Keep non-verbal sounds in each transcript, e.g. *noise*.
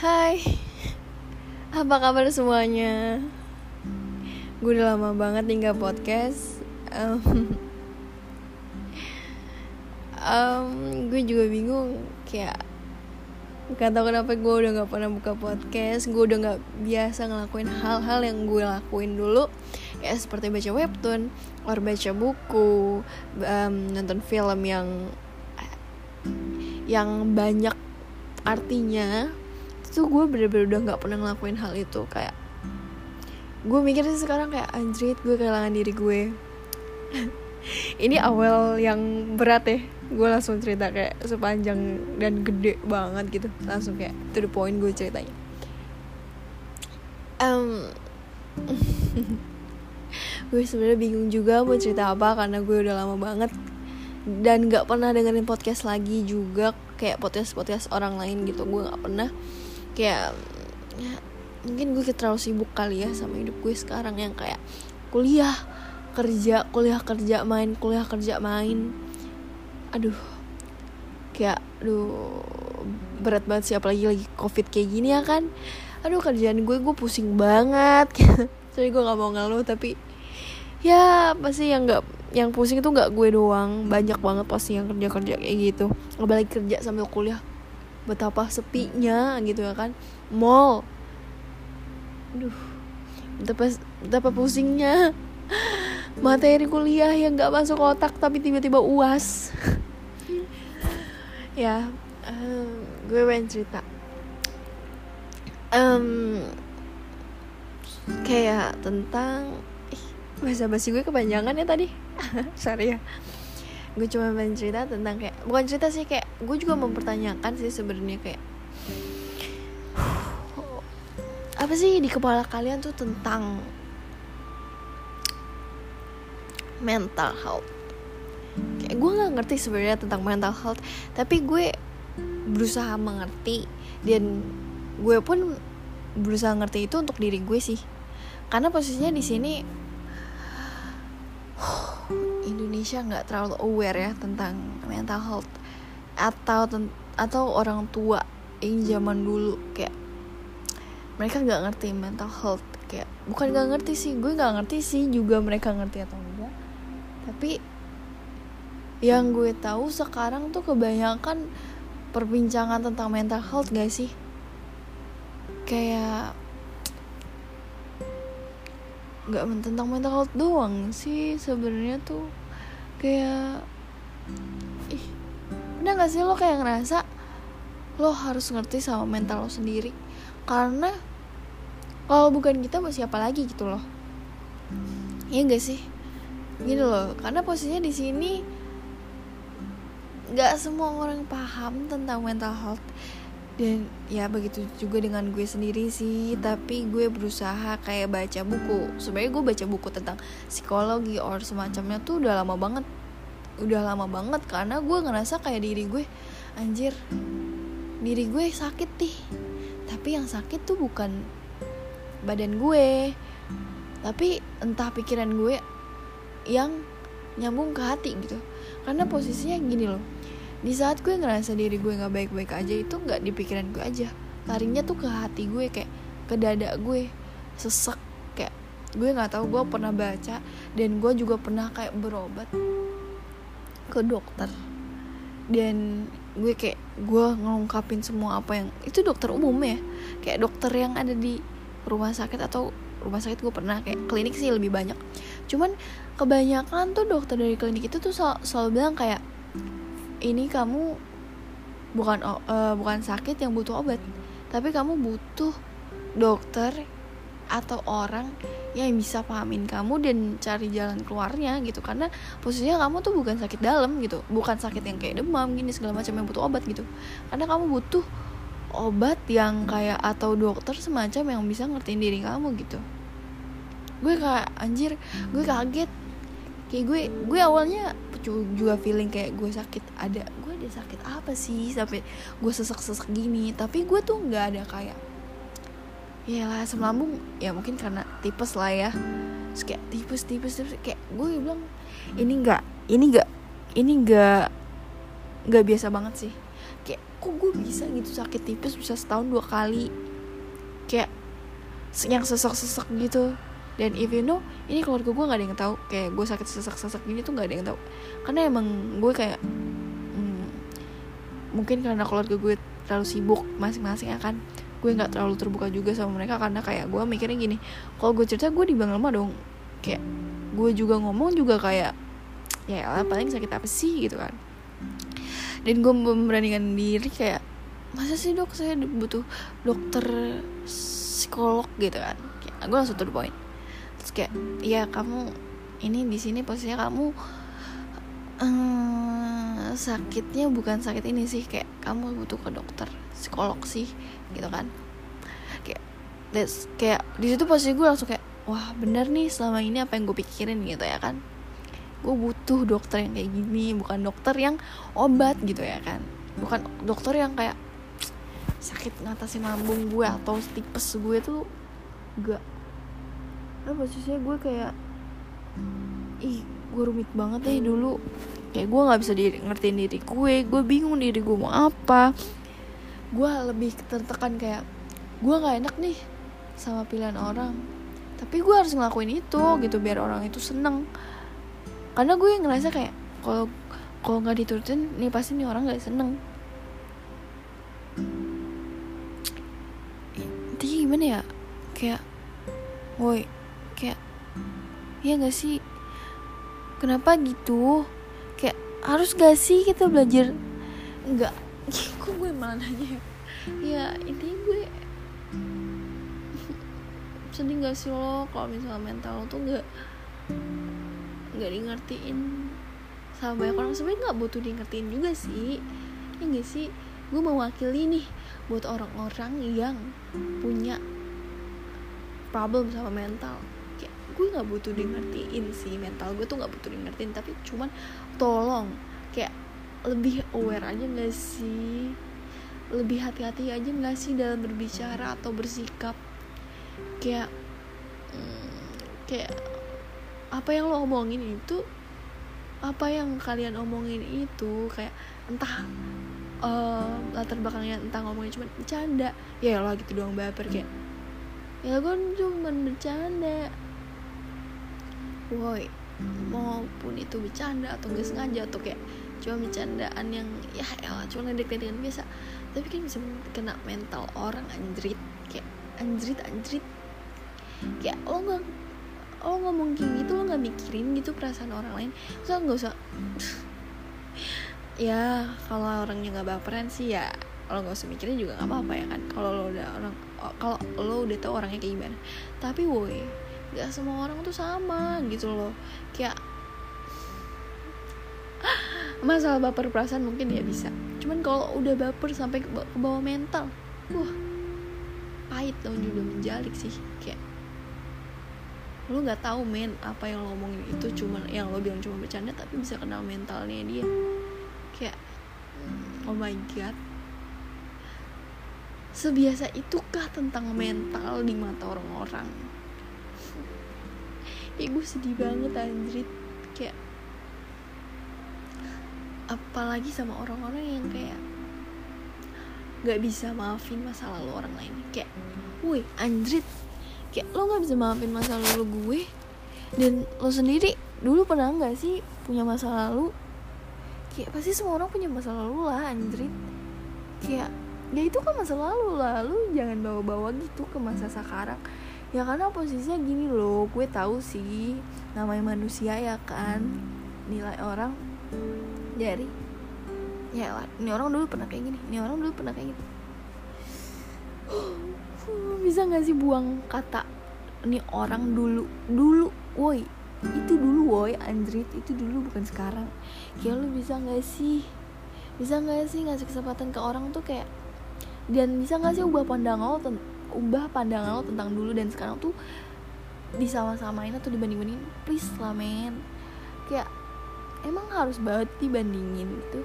Hai, apa kabar semuanya? Gue udah lama banget tinggal podcast. Um, um, gue juga bingung kayak Gak tau kenapa gue udah gak pernah buka podcast Gue udah gak biasa ngelakuin hal-hal yang gue lakuin dulu Ya seperti baca webtoon Or baca buku um, Nonton film yang Yang banyak artinya Itu gue bener-bener udah gak pernah ngelakuin hal itu Kayak Gue mikir sih sekarang kayak Anjrit gue kehilangan diri gue. *laughs* Ini awal yang berat ya gue langsung cerita kayak sepanjang dan gede banget gitu langsung kayak to the point gue ceritanya. Um, *laughs* gue sebenarnya bingung juga mau cerita apa karena gue udah lama banget dan nggak pernah dengerin podcast lagi juga kayak podcast podcast orang lain gitu gue nggak pernah kayak ya, mungkin gue terlalu sibuk kali ya sama hidup gue sekarang yang kayak kuliah kerja kuliah kerja main kuliah kerja main. Aduh kayak aduh berat banget sih apalagi lagi covid kayak gini ya kan. Aduh kerjaan gue gue pusing banget. *laughs* Jadi gue nggak mau ngeluh tapi ya pasti yang nggak yang pusing itu nggak gue doang. Banyak banget pasti yang kerja kerja kayak gitu. Apalagi kerja sambil kuliah betapa sepinya gitu ya kan. Mall. Aduh betapa betapa pusingnya. *laughs* Materi kuliah yang nggak masuk otak tapi tiba-tiba uas. *laughs* Ya um, gue pengen cerita. Um, kayak tentang bahasa basi gue kepanjangan ya tadi. *laughs* Sorry ya gue cuma pengen cerita tentang kayak bukan cerita sih kayak gue juga mempertanyakan sih sebenarnya kayak *sighs* apa sih di kepala kalian tuh tentang mental health? Kayak gue nggak ngerti sebenarnya tentang mental health tapi gue berusaha mengerti dan gue pun berusaha ngerti itu untuk diri gue sih. Karena posisinya di sini Indonesia nggak terlalu aware ya tentang mental health atau atau orang tua yang zaman dulu kayak mereka nggak ngerti mental health kayak bukan nggak ngerti sih gue nggak ngerti sih juga mereka ngerti atau enggak. Tapi yang gue tahu sekarang tuh kebanyakan perbincangan tentang mental health gak sih. Kayak nggak tentang mental health doang sih sebenarnya tuh kayak ih udah gak sih lo kayak ngerasa lo harus ngerti sama mental lo sendiri? Karena kalau bukan kita mau siapa lagi gitu loh. Iya gak sih? Gini loh karena posisinya di sini nggak semua orang paham tentang mental health dan ya begitu juga dengan gue sendiri sih. Tapi gue berusaha kayak baca buku. Sebenarnya gue baca buku tentang psikologi or semacamnya tuh udah lama banget. Udah lama banget karena gue ngerasa kayak diri gue anjir diri gue sakit nih. Tapi yang sakit tuh bukan badan gue. Tapi entah pikiran gue yang nyambung ke hati gitu. Karena posisinya gini loh di saat gue ngerasa diri gue nggak baik-baik aja itu nggak di pikiran gue aja. Larinya tuh ke hati gue kayak ke dada gue. Sesek kayak gue nggak tahu gue pernah baca dan gue juga pernah kayak berobat ke dokter. Dan gue kayak gue ngelengkapin semua apa yang itu dokter umum ya. Kayak dokter yang ada di rumah sakit atau rumah sakit gue pernah kayak klinik sih lebih banyak. Cuman kebanyakan tuh dokter dari klinik itu tuh sel selalu bilang kayak ini kamu bukan uh, bukan sakit yang butuh obat tapi kamu butuh dokter atau orang yang bisa pahamin kamu dan cari jalan keluarnya gitu. Karena posisinya kamu tuh bukan sakit dalam gitu bukan sakit yang kayak demam gini segala macam yang butuh obat gitu. Karena kamu butuh obat yang kayak atau dokter semacam yang bisa ngertiin diri kamu gitu. Gue kayak anjir gue kaget. Kayak gue gue awalnya juga feeling kayak gue sakit ada gue ada sakit apa sih sampai gue sesek-sesek gini. Tapi gue tuh nggak ada kayak ya lah lambung ya mungkin karena tipes lah ya. Terus kayak tipes tipes tipes kayak gue bilang ini nggak ini nggak ini nggak nggak biasa banget sih. Kayak kok gue bisa gitu sakit tipes bisa setahun dua kali? Kayak yang sesek-sesek gitu dan if you know ini keluarga gue nggak ada yang tahu. Kayak gue sakit sesek-sesek gini tuh nggak ada yang tahu. Karena emang gue kayak hmm, mungkin karena keluarga gue terlalu sibuk masing-masing akan gue nggak terlalu terbuka juga sama mereka karena kayak gue mikirnya gini kalau gue cerita gue di lemah dong. Kayak gue juga ngomong juga kayak ya lah paling sakit apa sih gitu kan. Dan gue memberanikan diri kayak masa sih dok saya butuh dokter psikolog? gitu kan. Kayak, gue langsung to the point terus kayak ya kamu ini di sini posisinya kamu um, sakitnya bukan sakit ini sih kayak kamu butuh ke dokter psikolog sih gitu kan. Kayak that's, kayak di situ posisi gue langsung kayak wah bener nih selama ini apa yang gue pikirin gitu ya kan. Gue butuh dokter yang kayak gini bukan dokter yang obat gitu ya kan. Bukan dokter yang kayak sakit ngatasin lambung gue atau tipes gue tuh gak nah posisinya gue kayak ih gue rumit banget deh dulu. Kayak gue nggak bisa diri, ngertiin diri gue. Gue bingung diri gue mau apa. Gue lebih tertekan kayak gue nggak enak nih sama pilihan orang. Tapi gue harus ngelakuin itu gitu biar orang itu seneng. Karena gue ngerasa kayak kalau kalau nggak diturutin nih pasti nih orang nggak seneng. Intinya gimana ya? Kayak woi ya nggak sih? Kenapa gitu? Kayak harus gak sih kita belajar? Nggak. *laughs* Kok gue malah nanya ya? Ya intinya gue *laughs* sedih gak sih lo kalau misalnya mental lo tuh nggak nggak di ngertiin sama banyak orang sebenarnya nggak butuh di ngertiin juga sih. Ya gak sih? Gue mewakili nih buat orang-orang yang punya problem sama mental gue nggak butuh di ngertiin sih mental gue tuh nggak butuh di ngertiin tapi cuman tolong kayak lebih aware aja gak sih? Lebih hati-hati aja gak sih dalam berbicara atau bersikap? Kayak hmm, kayak apa yang lo omongin itu apa yang kalian omongin itu kayak entah uh, latar belakangnya entah ngomongin cuma bercanda ya lo gitu doang baper kayak ya gue cuma bercanda woi maupun itu bercanda atau gak sengaja atau kayak cuma bercandaan yang ya elah cuma ledek-ledekan biasa. Tapi kan bisa kena mental orang anjrit. Kayak anjrit anjrit. Kayak lo nggak lo ngomong kayak gitu lo nggak mikirin gitu perasaan orang lain. So nggak usah? *laughs* Ya kalau orangnya nggak baperan sih ya lo nggak usah mikirin juga nggak apa-apa ya kan. Kalau lo udah orang kalau lo udah tahu orangnya kayak gimana. Tapi woi gak semua orang tuh sama gitu loh. Kayak *gasps* masalah baper perasaan mungkin ya bisa. Cuman kalau udah baper sampai ke, bawah mental wah pahit dong juga menjalik sih. Kayak lo nggak tahu men apa yang lo ngomongin itu cuma yang lo bilang cuma bercanda tapi bisa kenal mentalnya dia. Kayak oh my god. Sebiasa itukah tentang mental di mata orang-orang gue sedih banget anjrit kayak apalagi sama orang-orang yang kayak nggak bisa maafin masa lalu orang lain. Kayak woi anjrit kayak lo nggak bisa maafin masa lalu gue? Dan lo sendiri dulu pernah nggak sih punya masa lalu? Kayak pasti semua orang punya masa lalu lah anjrit kayak ya itu kan masa lalu lalu jangan bawa-bawa gitu ke masa sekarang ya karena posisinya gini loh gue tahu sih namanya manusia ya kan. Nilai orang dari ya lah ini orang dulu pernah kayak gini ini orang dulu pernah kayak gitu bisa nggak sih buang kata ini orang dulu dulu woi itu dulu woi anjrit itu dulu bukan sekarang. Kayak lu bisa nggak sih bisa nggak sih ngasih kesempatan ke orang tuh kayak dan bisa nggak sih ubah pandangan lo ubah pandangan lo tentang dulu dan sekarang tuh disama-samain atau dibanding-bandingin please lah men. Kayak emang harus banget dibandingin gitu.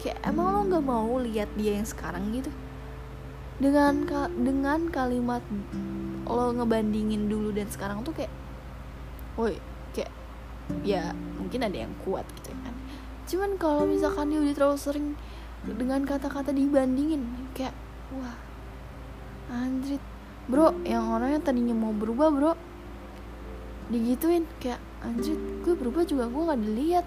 Kayak emang lo nggak mau lihat dia yang sekarang gitu? Dengan ka dengan kalimat lo ngebandingin dulu dan sekarang tuh kayak woi kayak ya mungkin ada yang kuat gitu kan. Cuman kalau misalkan dia udah terlalu sering dengan kata-kata dibandingin kayak wah anjrit. Bro yang orangnya tadinya mau berubah bro. Digituin kayak anjrit gue berubah juga gue nggak dilihat.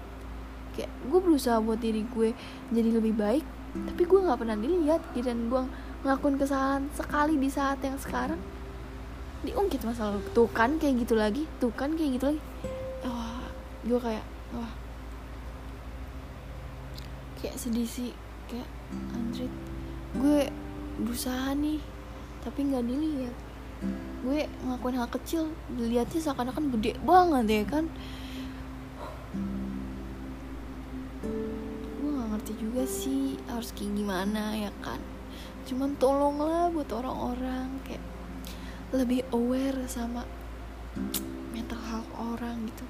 Kayak gue berusaha buat diri gue jadi lebih baik tapi gue nggak pernah dilihat. Dan gue ngelakuin kesalahan sekali di saat yang sekarang. Diungkit masa lalu. Tuh kan kayak gitu lagi tuh kan kayak gitu lagi. Wah gue kayak wah. Kayak sedih sih kayak anjrit gue berusaha nih tapi nggak dilihat. Gue ngelakuin hal kecil dilihatnya seakan-akan gede banget ya kan? Gue nggak ngerti juga sih harus kayak gimana ya kan? Cuman tolonglah buat orang-orang kayak lebih aware sama mental health orang gitu.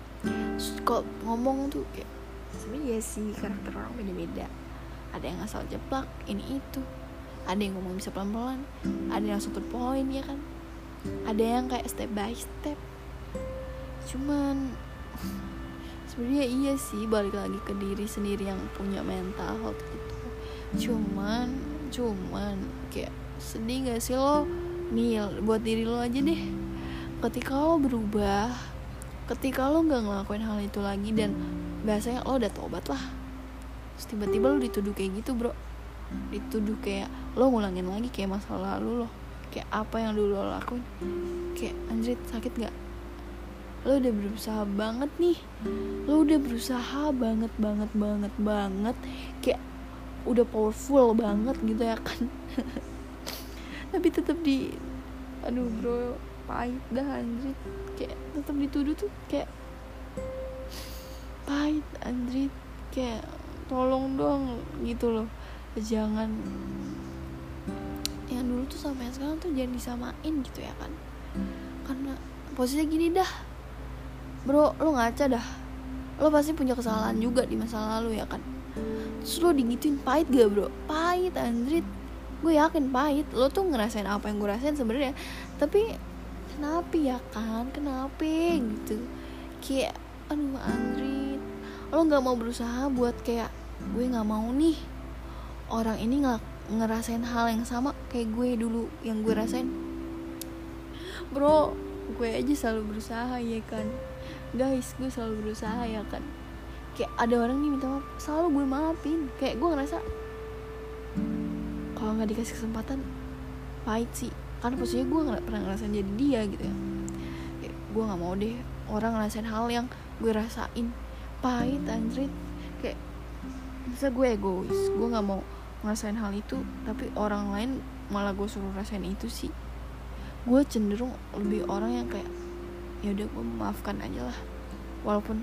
Kok ngomong tuh kayak sebenarnya ya sih karakter orang beda-beda. Ada yang asal jeplak ini itu ada yang ngomong bisa pelan-pelan ada yang satu poin ya kan? Ada yang kayak step by step. Cuman sebenarnya iya sih balik lagi ke diri sendiri yang punya mental health gitu cuman cuman kayak sedih gak sih lo? Nih buat diri lo aja deh. Ketika lo berubah ketika lo nggak ngelakuin hal itu lagi dan biasanya lo udah tobat lah. Terus tiba-tiba lo dituduh kayak gitu bro dituduh kayak lo ngulangin lagi kayak masa lalu lo. Kayak apa yang dulu lo lakuin. Kayak anjrit sakit gak lo udah berusaha banget nih. Lo udah berusaha banget banget banget banget. Kayak udah powerful banget gitu ya kan. *laughs* Tapi tetap di aduh bro pahit dah anjrit kayak tetap dituduh tuh kayak pahit anjrit kayak tolong dong gitu loh jangan. Yang dulu tuh sama yang sekarang tuh jangan disamain gitu ya kan? Karena posisinya gini dah. Bro lo ngaca dah. Lo pasti punya kesalahan juga di masa lalu ya kan? Terus lo digituin pahit gak bro? Pahit anjrit. Gue yakin pahit. Lo tuh ngerasain apa yang gue rasain sebenarnya. Tapi kenapa ya kan? Kenapa gitu? Kayak aduh anjrit. Lo nggak mau berusaha buat kayak gue nggak mau nih orang ini nggak ngerasain hal yang sama kayak gue dulu yang gue rasain. Bro gue aja selalu berusaha ya kan? Guys gue selalu berusaha ya kan? Kayak ada orang nih minta maaf selalu gue maafin. Kayak gue ngerasa kalau nggak dikasih kesempatan pahit sih. Karena posisinya gue nggak pernah ngerasain jadi dia gitu ya. Kayak gue nggak mau deh orang ngerasain hal yang gue rasain. Pahit anjrit. Kayak bisa gue egois? Gue nggak mau ngerasain hal itu tapi orang lain malah gue suruh rasain itu sih. Gue cenderung lebih orang yang kayak ya udah gue maafkan aja lah. Walaupun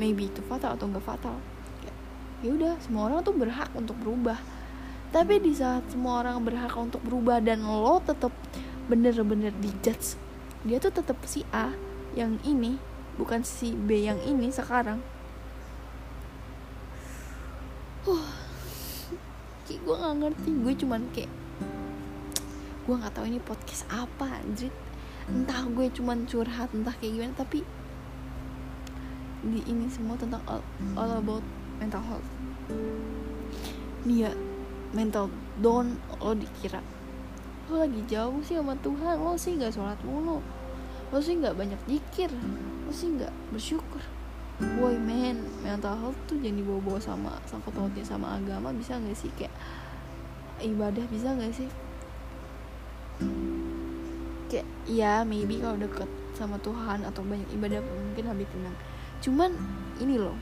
maybe itu fatal atau enggak fatal ya udah semua orang tuh berhak untuk berubah. Tapi di saat semua orang berhak untuk berubah dan lo tetap bener-bener dijudge dia tuh tetap si A yang ini bukan si B yang ini sekarang. Uh kayak gue nggak ngerti. Gue cuman kayak gue nggak tahu ini podcast apa anjir entah gue cuman curhat entah kayak gimana tapi di ini semua tentang all, all about mental health. Nih ya mental down lo dikira. Lo lagi jauh sih sama Tuhan lo sih nggak sholat mulu. Lo sih nggak banyak zikir. Lo sih nggak bersyukur boy man mental health tuh jadi bawa-bawa sama sangkut pautnya sama agama bisa nggak sih? Kayak ibadah bisa nggak sih? Kayak ya maybe kalau deket sama Tuhan atau banyak ibadah mungkin lebih tenang. Cuman ini loh.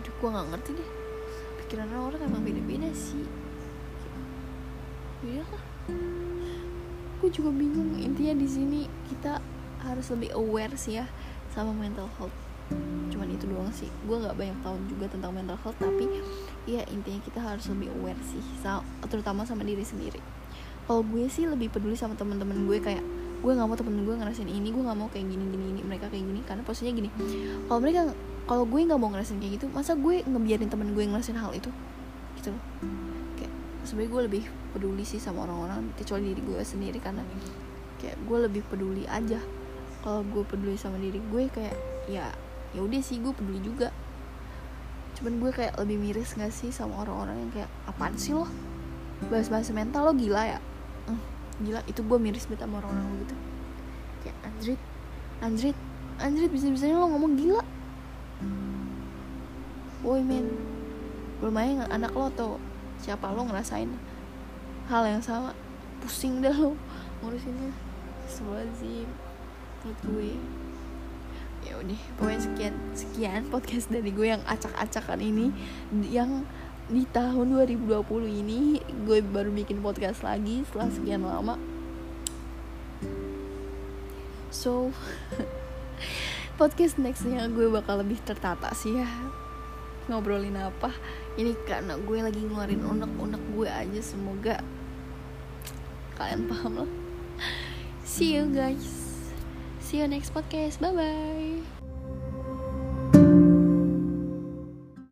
Aduh gue nggak ngerti deh. Pikiran orang emang beda-beda sih. Ya lah gue juga bingung intinya di sini kita harus lebih aware sih ya sama mental health. Cuman itu doang sih. Gue nggak banyak tahu juga tentang mental health tapi ya intinya kita harus lebih aware sih terutama sama diri sendiri. Kalau gue sih lebih peduli sama teman-teman gue kayak gue nggak mau temen gue ngerasain ini gue nggak mau kayak gini gini ini mereka kayak gini. Karena posisinya gini kalau mereka kalau gue nggak mau ngerasain kayak gitu masa gue ngebiarin temen gue ngerasain hal itu? Gitu loh. Kayak sebenarnya gue lebih peduli sih sama orang-orang kecuali diri gue sendiri karena kayak gue lebih peduli aja kalau gue peduli sama diri gue kayak ya ya udah sih gue peduli juga. Cuman gue kayak lebih miris gak sih sama orang-orang yang kayak apaan sih lo? Bahas-bahas mental lo gila ya? Hmm, gila itu gue miris banget sama orang-orang begitu kayak Andrit Andrit Andrit bisa-bisanya lo ngomong gila. Woi men belum aja anak lo atau siapa lo ngerasain hal yang sama? Pusing dah lo ngurusinnya. Semua sih menurut gue. Ya udah pokoknya sekian sekian podcast dari gue yang acak-acakan ini. Yang di tahun 2020 ini gue baru bikin podcast lagi setelah sekian lama. So *laughs* podcast nextnya gue bakal lebih tertata sih ya. Ngobrolin apa? Ini karena gue lagi ngeluarin unek-unek gue aja semoga kalian paham lah. See you guys see you next podcast. Bye bye